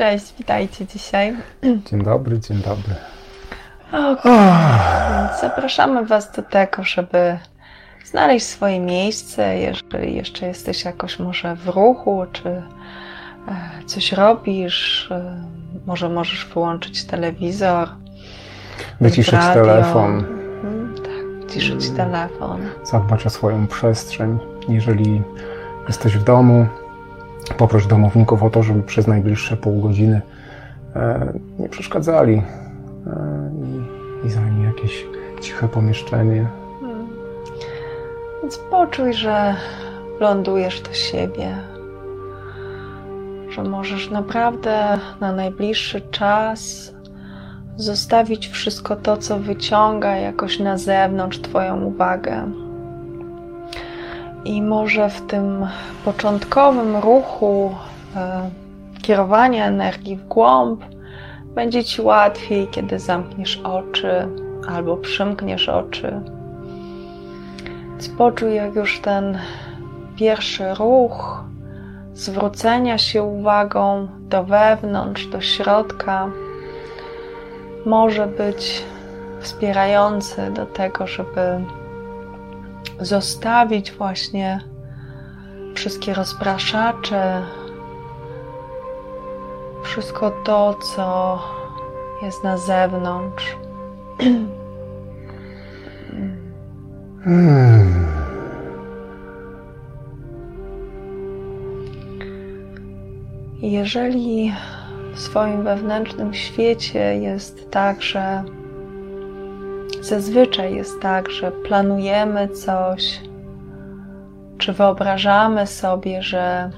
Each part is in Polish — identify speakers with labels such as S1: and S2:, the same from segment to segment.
S1: Cześć, witajcie dzisiaj.
S2: Dzień dobry, dzień dobry.
S1: Okay. Więc zapraszamy Was do tego, żeby znaleźć swoje miejsce, jeżeli jeszcze jesteś jakoś może w ruchu, czy e, coś robisz, e, może możesz wyłączyć telewizor.
S2: Wyciszyć radio. telefon.
S1: Mhm, tak, wyciszyć hmm. telefon.
S2: Zadbać o swoją przestrzeń. Jeżeli jesteś w domu, poproś domowników o to, żeby przez najbliższe pół godziny e, nie przeszkadzali i, i zajmij jakieś ciche pomieszczenie. Hmm.
S1: Więc poczuj, że lądujesz do siebie, że możesz naprawdę na najbliższy czas zostawić wszystko to, co wyciąga jakoś na zewnątrz Twoją uwagę. I może w tym początkowym ruchu e, kierowania energii w głąb będzie Ci łatwiej, kiedy zamkniesz oczy albo przymkniesz oczy. Więc poczuj, jak już ten pierwszy ruch zwrócenia się uwagą do wewnątrz, do środka może być wspierający do tego, żeby zostawić właśnie wszystkie rozpraszacze, wszystko to, co jest na zewnątrz. Jeżeli w swoim wewnętrznym świecie jest tak, że Zazwyczaj jest tak, że planujemy coś, czy wyobrażamy sobie, że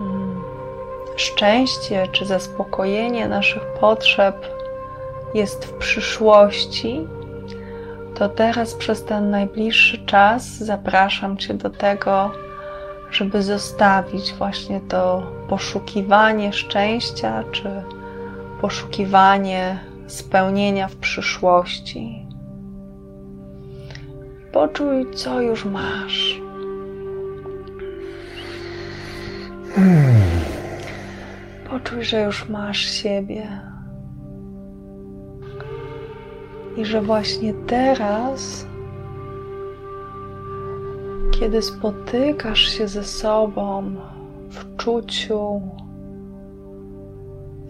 S1: mm, szczęście czy zaspokojenie naszych potrzeb jest w przyszłości, to teraz przez ten najbliższy czas zapraszam Cię do tego, żeby zostawić właśnie to poszukiwanie szczęścia czy poszukiwanie spełnienia w przyszłości. Poczuj, co już masz. Poczuj, że już masz siebie. I że właśnie teraz, kiedy spotykasz się ze sobą w czuciu,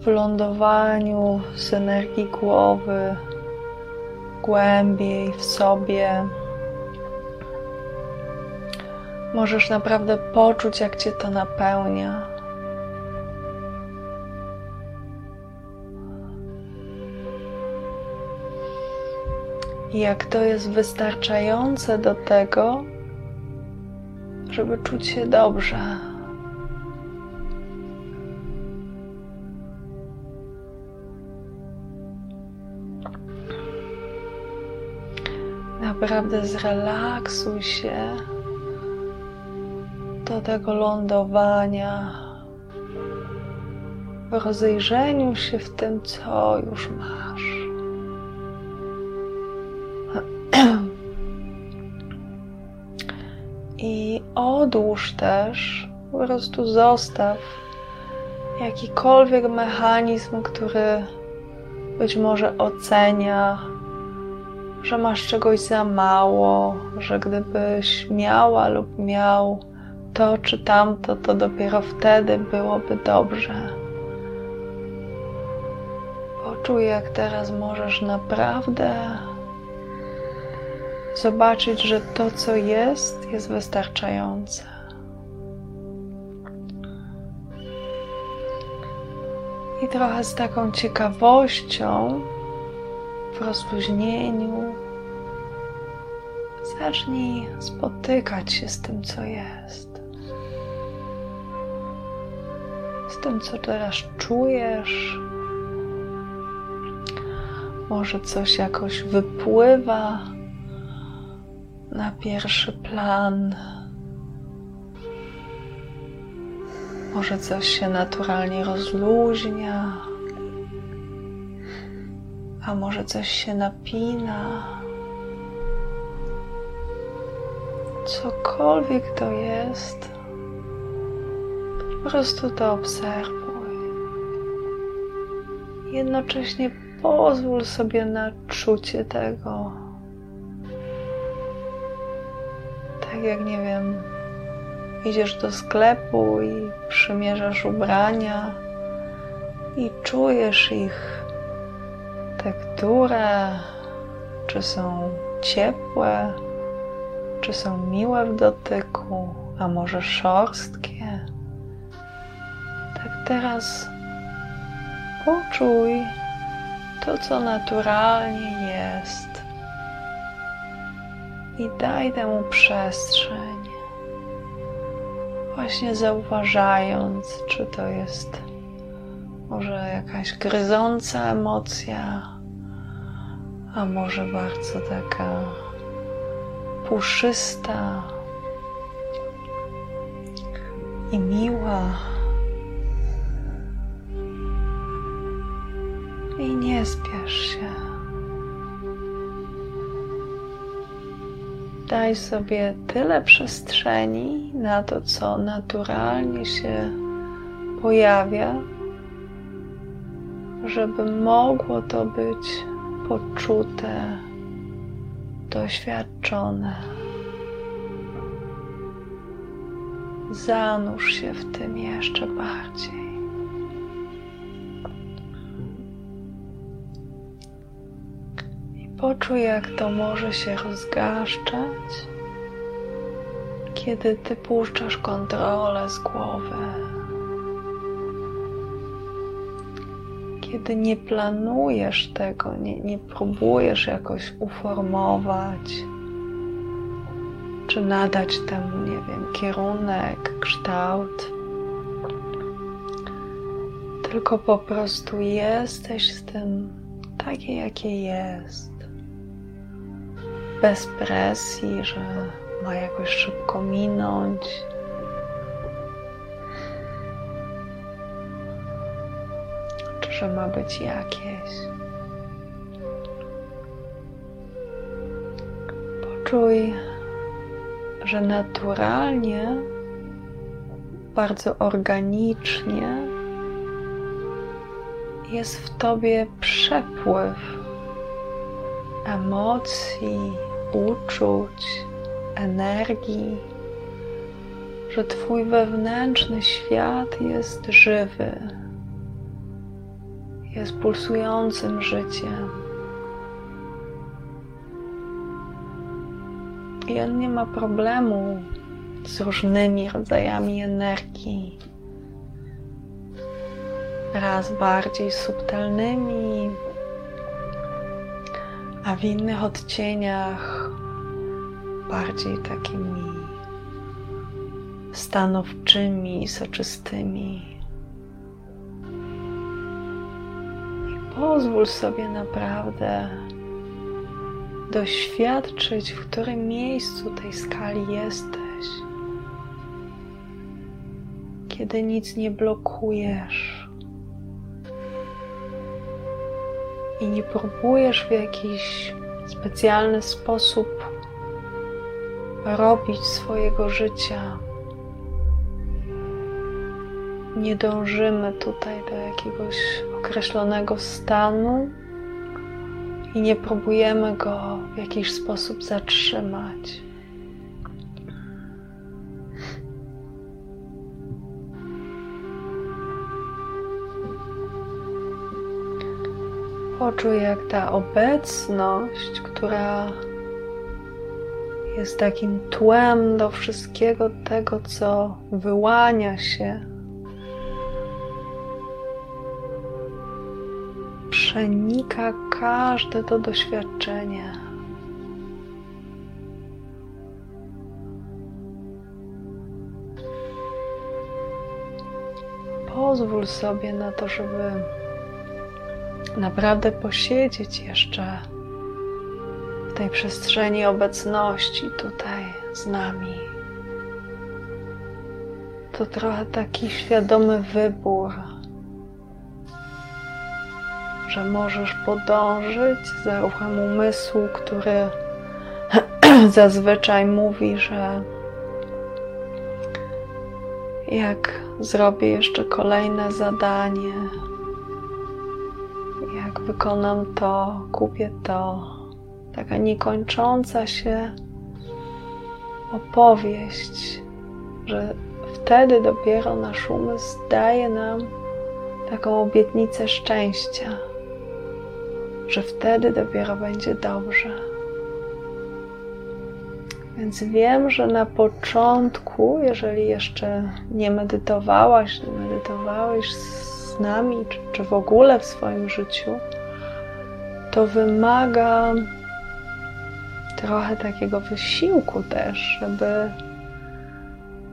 S1: w lądowaniu z energii głowy głębiej w sobie. Możesz naprawdę poczuć, jak cię to napełnia. I jak to jest wystarczające do tego, żeby czuć się dobrze. Naprawdę zrelaksuj się do tego lądowania, w rozejrzeniu się w tym, co już masz. I odłóż też, po prostu zostaw jakikolwiek mechanizm, który być może ocenia że masz czegoś za mało, że gdybyś miała lub miał to czy tamto, to dopiero wtedy byłoby dobrze. Poczuj, jak teraz możesz naprawdę zobaczyć, że to, co jest, jest wystarczające. I trochę z taką ciekawością rozluźnieniu. Zacznij spotykać się z tym, co jest. Z tym, co teraz czujesz. Może coś jakoś wypływa na pierwszy plan. Może coś się naturalnie rozluźnia a może coś się napina. Cokolwiek to jest, po prostu to obserwuj. Jednocześnie pozwól sobie na czucie tego. Tak jak nie wiem, idziesz do sklepu i przymierzasz ubrania i czujesz ich tekturę, czy są ciepłe, czy są miłe w dotyku, a może szorstkie. Tak teraz poczuj to, co naturalnie jest i daj temu przestrzeń. Właśnie zauważając, czy to jest może jakaś gryząca emocja, a może bardzo taka puszysta i miła. I nie spiesz się. Daj sobie tyle przestrzeni na to, co naturalnie się pojawia, żeby mogło to być poczute, doświadczone. Zanurz się w tym jeszcze bardziej. I poczuj, jak to może się rozgaszczać, kiedy ty puszczasz kontrolę z głowy. Kiedy nie planujesz tego, nie, nie próbujesz jakoś uformować, czy nadać temu, nie wiem, kierunek, kształt, tylko po prostu jesteś z tym takie, jakie jest. Bez presji, że ma jakoś szybko minąć że ma być jakieś. Poczuj, że naturalnie, bardzo organicznie jest w tobie przepływ emocji, uczuć, energii, że Twój wewnętrzny świat jest żywy jest pulsującym życiem. I on nie ma problemu z różnymi rodzajami energii. Raz bardziej subtelnymi, a w innych odcieniach bardziej takimi stanowczymi, soczystymi. Pozwól sobie naprawdę doświadczyć, w którym miejscu tej skali jesteś. Kiedy nic nie blokujesz i nie próbujesz w jakiś specjalny sposób robić swojego życia nie dążymy tutaj do jakiegoś określonego stanu i nie próbujemy go w jakiś sposób zatrzymać. Poczuj, jak ta obecność, która jest takim tłem do wszystkiego tego, co wyłania się przenika każde to doświadczenie. Pozwól sobie na to, żeby naprawdę posiedzieć jeszcze w tej przestrzeni obecności tutaj z nami. To trochę taki świadomy wybór że możesz podążyć za ruchem umysłu, który zazwyczaj mówi, że jak zrobię jeszcze kolejne zadanie, Jak wykonam to, kupię to. Taka niekończąca się opowieść, że wtedy dopiero nasz umysł daje nam taką obietnicę szczęścia, że wtedy dopiero będzie dobrze. Więc wiem, że na początku, jeżeli jeszcze nie medytowałaś, nie medytowałeś z nami, czy, czy w ogóle w swoim życiu, to wymaga trochę takiego wysiłku też, żeby,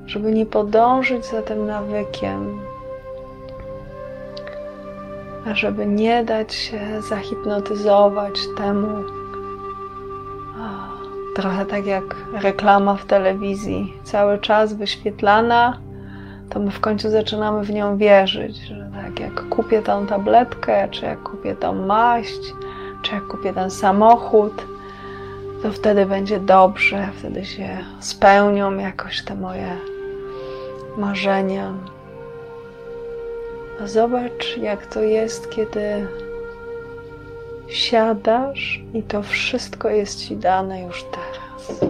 S1: żeby nie podążyć za tym nawykiem, żeby nie dać się zahipnotyzować temu, trochę tak jak reklama w telewizji, cały czas wyświetlana, to my w końcu zaczynamy w nią wierzyć, że tak jak kupię tą tabletkę, czy jak kupię tą maść, czy jak kupię ten samochód, to wtedy będzie dobrze, wtedy się spełnią jakoś te moje marzenia. A zobacz, jak to jest, kiedy siadasz i to wszystko jest ci dane już teraz.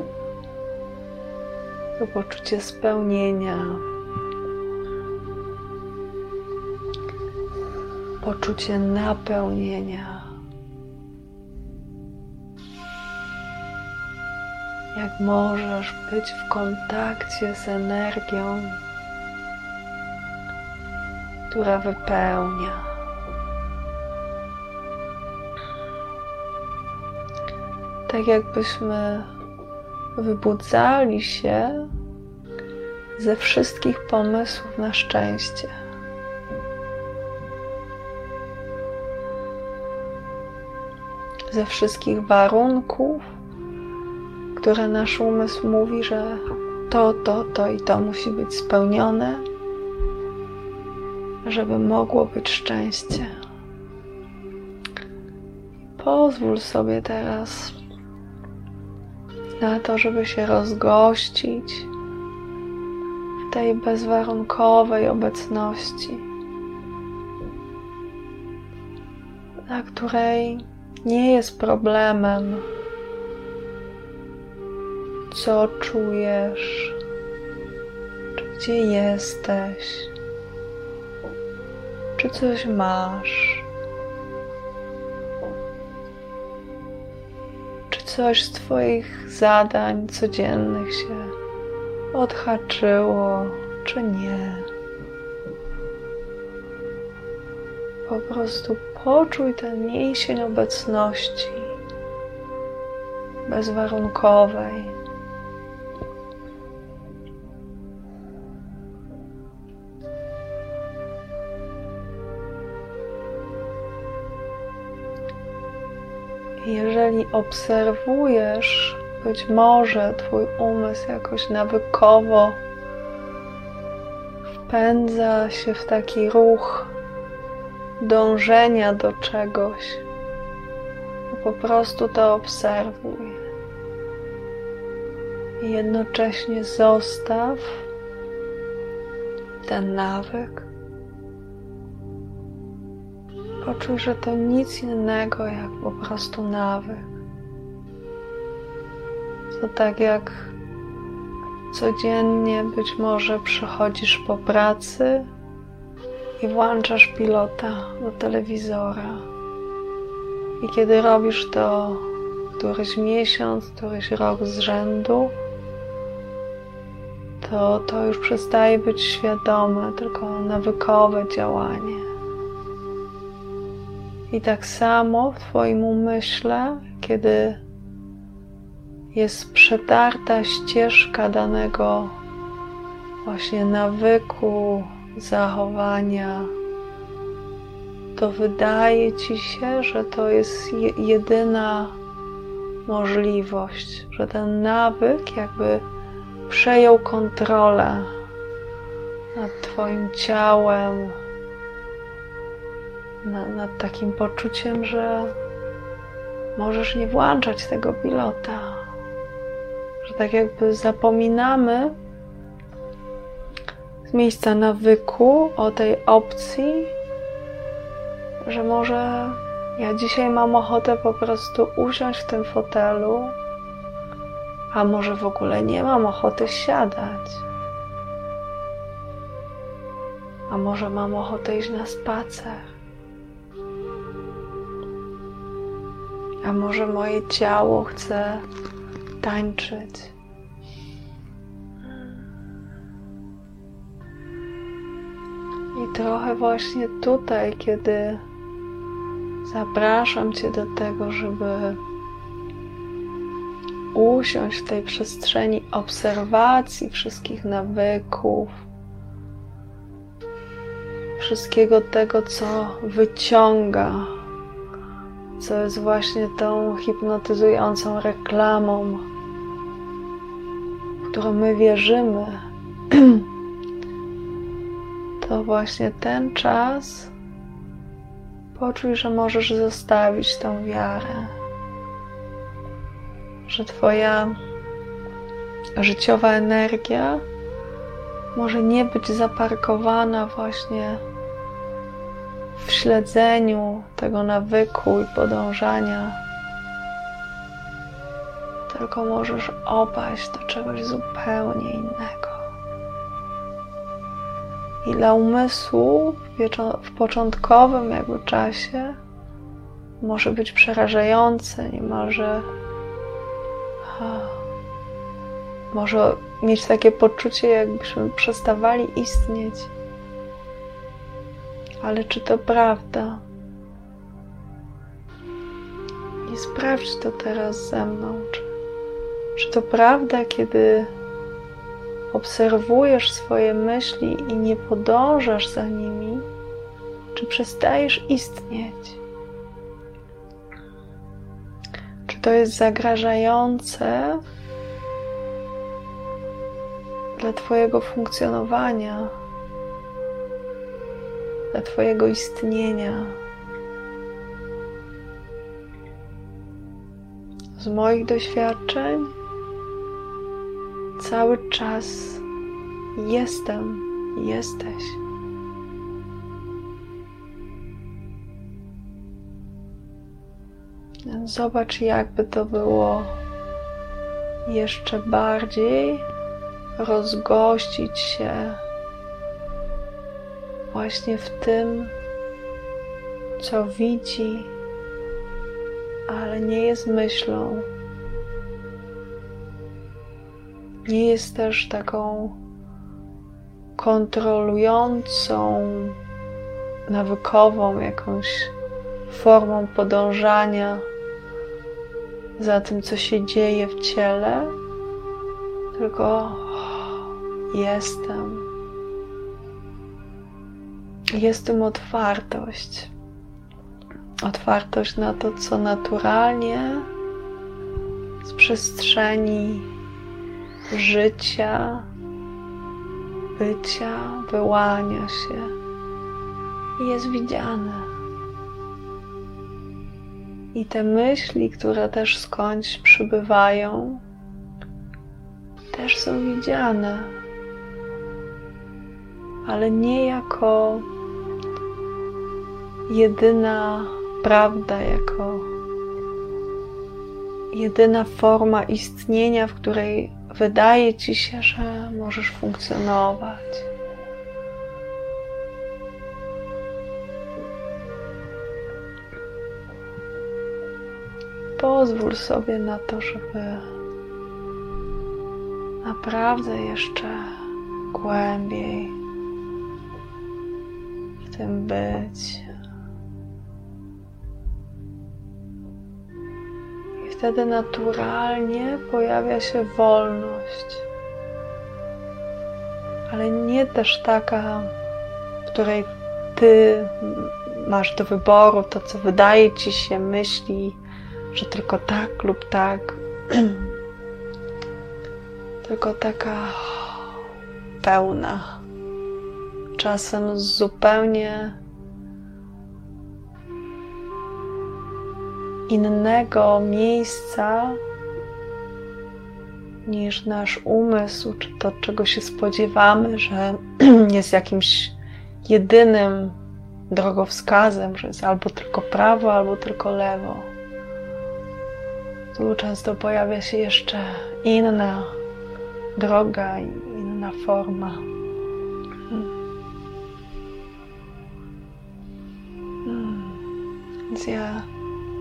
S1: To poczucie spełnienia, poczucie napełnienia. Jak możesz być w kontakcie z energią, która wypełnia. tak jakbyśmy wybudzali się ze wszystkich pomysłów na szczęście. Ze wszystkich warunków, które nasz umysł mówi, że to, to, to i to musi być spełnione, żeby mogło być szczęście. Pozwól sobie teraz na to, żeby się rozgościć w tej bezwarunkowej obecności, dla której nie jest problemem, co czujesz, gdzie jesteś, czy coś masz. coś z Twoich zadań codziennych się odhaczyło, czy nie. Po prostu poczuj ten mięsień obecności bezwarunkowej. Jeżeli obserwujesz, być może Twój umysł jakoś nawykowo wpędza się w taki ruch dążenia do czegoś, po prostu to obserwuj. I jednocześnie zostaw ten nawyk Poczuj, że to nic innego jak po prostu nawyk. To tak jak codziennie być może przychodzisz po pracy i włączasz pilota do telewizora. I kiedy robisz to któryś miesiąc, któryś rok z rzędu, to to już przestaje być świadome, tylko nawykowe działanie. I tak samo w Twoim umyśle, kiedy jest przetarta ścieżka danego właśnie nawyku, zachowania, to wydaje Ci się, że to jest jedyna możliwość, że ten nawyk jakby przejął kontrolę nad Twoim ciałem, nad, nad takim poczuciem, że możesz nie włączać tego pilota. Że tak jakby zapominamy z miejsca nawyku o tej opcji, że może Ja dzisiaj mam ochotę po prostu usiąść w tym fotelu, a może w ogóle nie mam ochoty siadać. A może mam ochotę iść na spacer. A może moje ciało chce tańczyć. I trochę właśnie tutaj, kiedy zapraszam Cię do tego, żeby usiąść w tej przestrzeni obserwacji wszystkich nawyków, wszystkiego tego, co wyciąga, co jest właśnie tą hipnotyzującą reklamą, w którą my wierzymy, to właśnie ten czas poczuj, że możesz zostawić tą wiarę, że Twoja życiowa energia może nie być zaparkowana właśnie w śledzeniu tego nawyku i podążania, tylko możesz opaść do czegoś zupełnie innego. I dla umysłu w początkowym jakby czasie może być przerażające, niemalże może mieć takie poczucie, jakbyśmy przestawali istnieć. Ale czy to prawda? I sprawdź to teraz ze mną. Czy, czy to prawda, kiedy obserwujesz swoje myśli i nie podążasz za nimi, czy przestajesz istnieć? Czy to jest zagrażające dla Twojego funkcjonowania? Dla Twojego istnienia. Z moich doświadczeń cały czas jestem, jesteś. Zobacz, jakby to było jeszcze bardziej rozgościć się właśnie w tym, co widzi, ale nie jest myślą. Nie jest też taką kontrolującą, nawykową jakąś formą podążania za tym, co się dzieje w ciele, tylko jestem jest tym otwartość. Otwartość na to, co naturalnie z przestrzeni życia, bycia wyłania się i jest widziane. I te myśli, które też skądś przybywają, też są widziane, ale nie jako jedyna prawda, jako jedyna forma istnienia, w której wydaje ci się, że możesz funkcjonować. Pozwól sobie na to, żeby naprawdę jeszcze głębiej w tym być. Wtedy naturalnie pojawia się wolność. Ale nie też taka, w której ty masz do wyboru to, co wydaje ci się, myśli, że tylko tak lub tak. tylko taka pełna. Czasem zupełnie innego miejsca niż nasz umysł, czy to, czego się spodziewamy, że jest jakimś jedynym drogowskazem, że jest albo tylko prawo, albo tylko lewo. Tu często pojawia się jeszcze inna droga inna forma. Hmm. Więc ja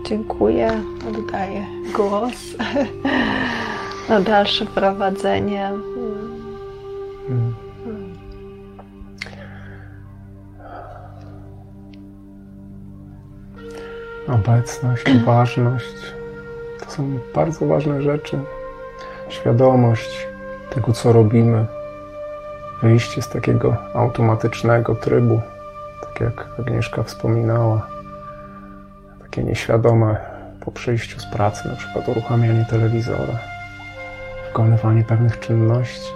S1: dziękuję, oddaję głos na dalsze prowadzenie. Hmm.
S2: Obecność, uważność to są bardzo ważne rzeczy. Świadomość tego, co robimy, wyjście z takiego automatycznego trybu, tak jak Agnieszka wspominała, takie nieświadome po przyjściu z pracy, na przykład uruchamianie telewizora, wykonywanie pewnych czynności.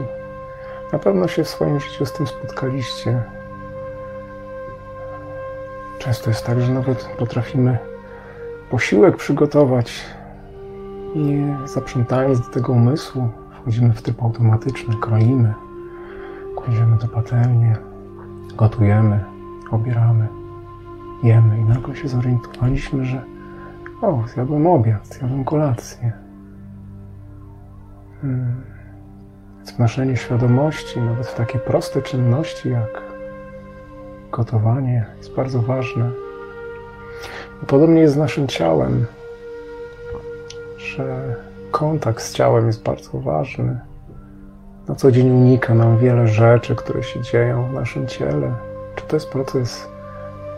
S2: Na pewno się w swoim życiu z tym spotkaliście. Często jest tak, że nawet potrafimy posiłek przygotować nie zaprzątając do tego umysłu, wchodzimy w tryb automatyczny, kroimy, kładziemy do patelni, gotujemy, obieramy, jemy i nagle się zorientowaliśmy, że o, zjadłem obiad, zjadłem kolację. Hmm. Wnoszenie świadomości, nawet w takie proste czynności jak gotowanie, jest bardzo ważne. Podobnie jest z naszym ciałem, że kontakt z ciałem jest bardzo ważny. Na co dzień unika nam wiele rzeczy, które się dzieją w naszym ciele. Czy to jest proces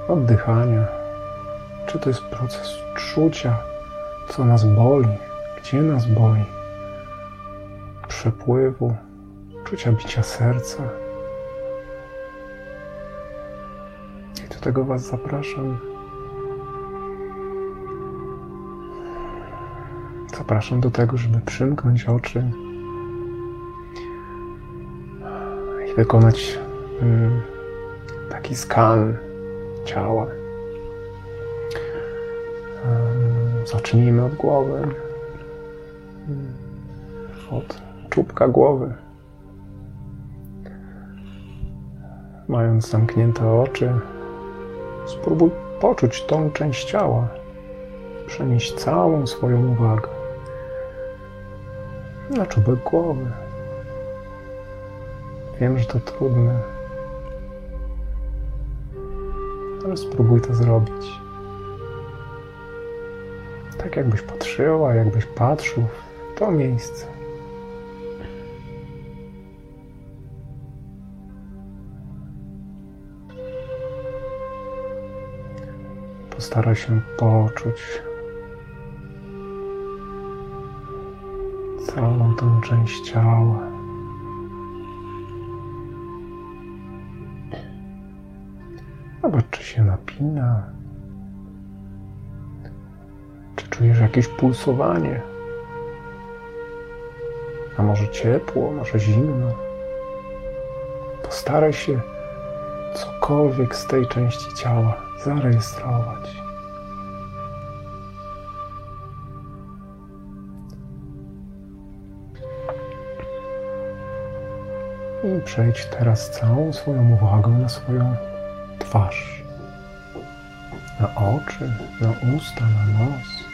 S2: oddychania, czy to jest proces czucia, co nas boli, gdzie nas boli, przepływu, czucia bicia serca. I do tego Was zapraszam. Zapraszam do tego, żeby przymknąć oczy i wykonać mm, taki skan ciała. Zacznijmy od głowy, od czubka głowy. Mając zamknięte oczy, spróbuj poczuć tą część ciała, przenieść całą swoją uwagę na czubek głowy. Wiem, że to trudne, spróbuj to zrobić. Tak jakbyś patrzyła, jakbyś patrzył w to miejsce. Postaraj się poczuć całą tą część ciała. Czy czujesz jakieś pulsowanie? A może ciepło, może zimno? Postaraj się cokolwiek z tej części ciała zarejestrować. I przejdź teraz całą swoją uwagę na swoją twarz, na oczy, na usta, na nos,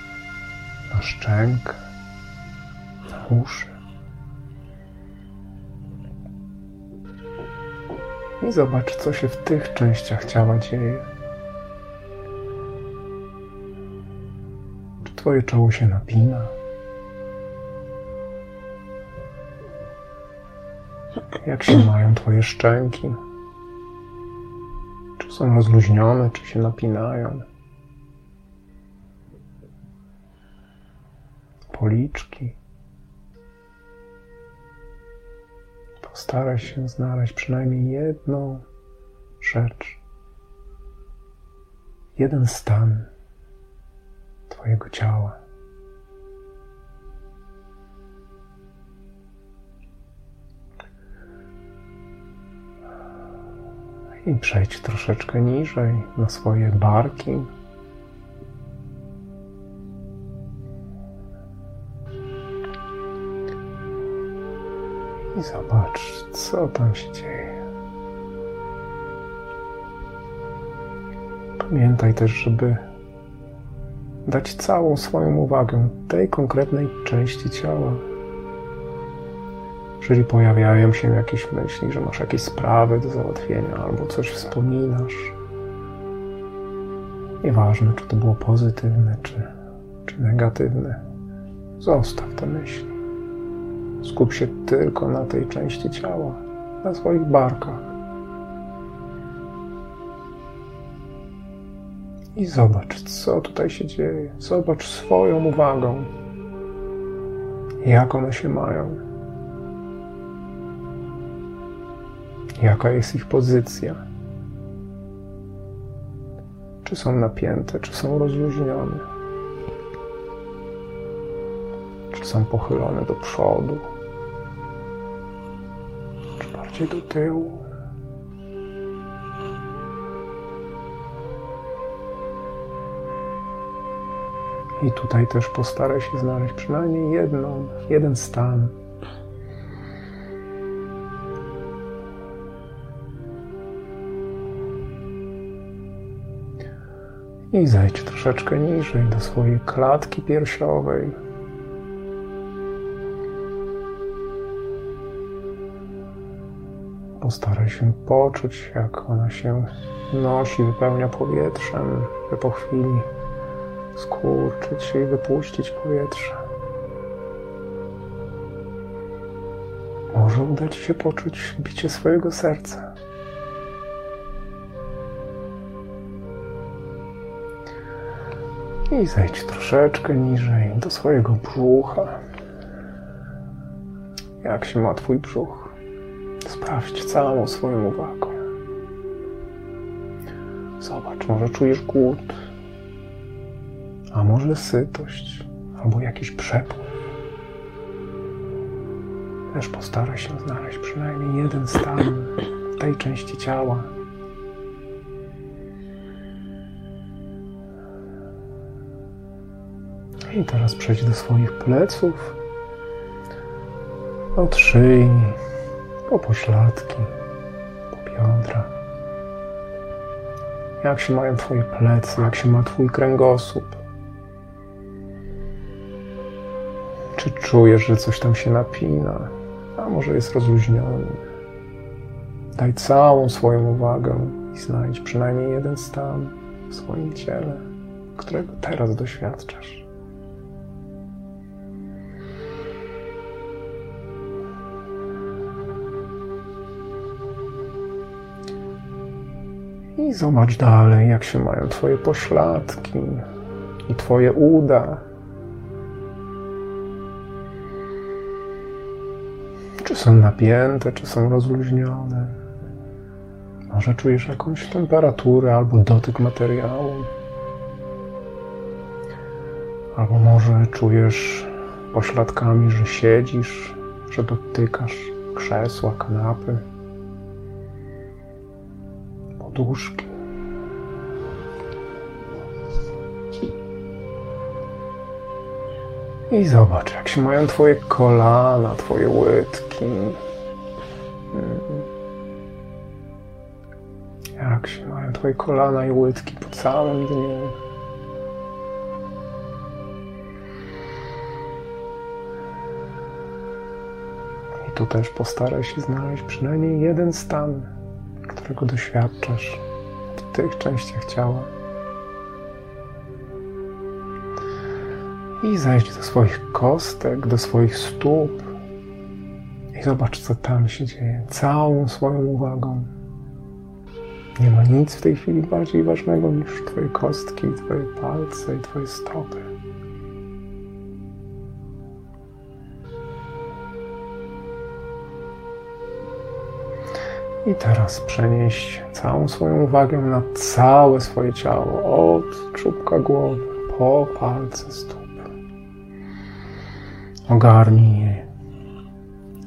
S2: na szczękę, na uszy. I zobacz, co się w tych częściach ciała dzieje. Czy Twoje czoło się napina? Jak się mają Twoje szczęki? Są rozluźnione, czy się napinają? Policzki. Postaraj się znaleźć przynajmniej jedną rzecz, jeden stan Twojego ciała. I przejdź troszeczkę niżej na swoje barki. I zobacz, co tam się dzieje. Pamiętaj też, żeby dać całą swoją uwagę tej konkretnej części ciała. Jeżeli pojawiają się jakieś myśli, że masz jakieś sprawy do załatwienia albo coś wspominasz, nieważne czy to było pozytywne, czy, czy negatywne, zostaw te myśli. Skup się tylko na tej części ciała, na swoich barkach. I zobacz, co tutaj się dzieje. Zobacz swoją uwagą, jak one się mają. Jaka jest ich pozycja? Czy są napięte, czy są rozluźnione? Czy są pochylone do przodu? Czy bardziej do tyłu? I tutaj też postaraj się znaleźć przynajmniej jedną, jeden stan. I zejdź troszeczkę niżej do swojej klatki piersiowej. Postaraj się poczuć, jak ona się nosi, wypełnia powietrzem, by po chwili skurczyć się i wypuścić powietrze. Może uda Ci się poczuć bicie swojego serca. I zejdź troszeczkę niżej do swojego brzucha. Jak się ma Twój brzuch? Sprawdź całą swoją uwagą. Zobacz, może czujesz głód a może sytość, albo jakiś przepływ. Też postaraj się znaleźć przynajmniej jeden stan w tej części ciała. I teraz przejdź do swoich pleców, od szyi, po pośladki, po biodra. Jak się mają Twoje plecy, jak się ma Twój kręgosłup. Czy czujesz, że coś tam się napina, a może jest rozluźniony? Daj całą swoją uwagę i znajdź przynajmniej jeden stan w swoim ciele, którego teraz doświadczasz. I zobacz dalej, jak się mają Twoje pośladki i Twoje uda, Czy są napięte, czy są rozluźnione? Może czujesz jakąś temperaturę albo dotyk materiału? Albo może czujesz pośladkami, że siedzisz, że dotykasz krzesła, kanapy, poduszki. I zobacz, jak się mają Twoje kolana, Twoje łydki. Jak się mają Twoje kolana i łydki po całym dniu. I tu też postaraj się znaleźć przynajmniej jeden stan, którego doświadczasz w tych częściach ciała. I zejdź do swoich kostek, do swoich stóp i zobacz, co tam się dzieje. Całą swoją uwagą. Nie ma nic w tej chwili bardziej ważnego niż Twoje kostki, Twoje palce i Twoje stopy. I teraz przenieś całą swoją uwagę na całe swoje ciało, od czubka głowy po palce stóp. Ogarnij je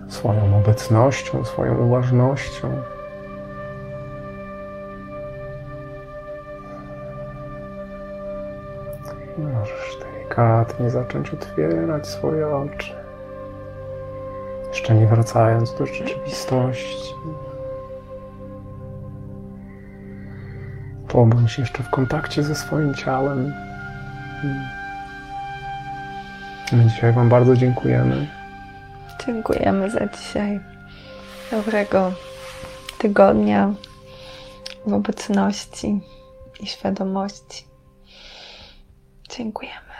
S2: swoją obecnością, swoją uważnością. Możesz delikatnie zacząć otwierać swoje oczy. Jeszcze nie wracając do rzeczywistości. Pobądź jeszcze w kontakcie ze swoim ciałem. My dzisiaj Wam bardzo dziękujemy.
S1: Dziękujemy za dzisiaj. Dobrego tygodnia w obecności i świadomości. Dziękujemy.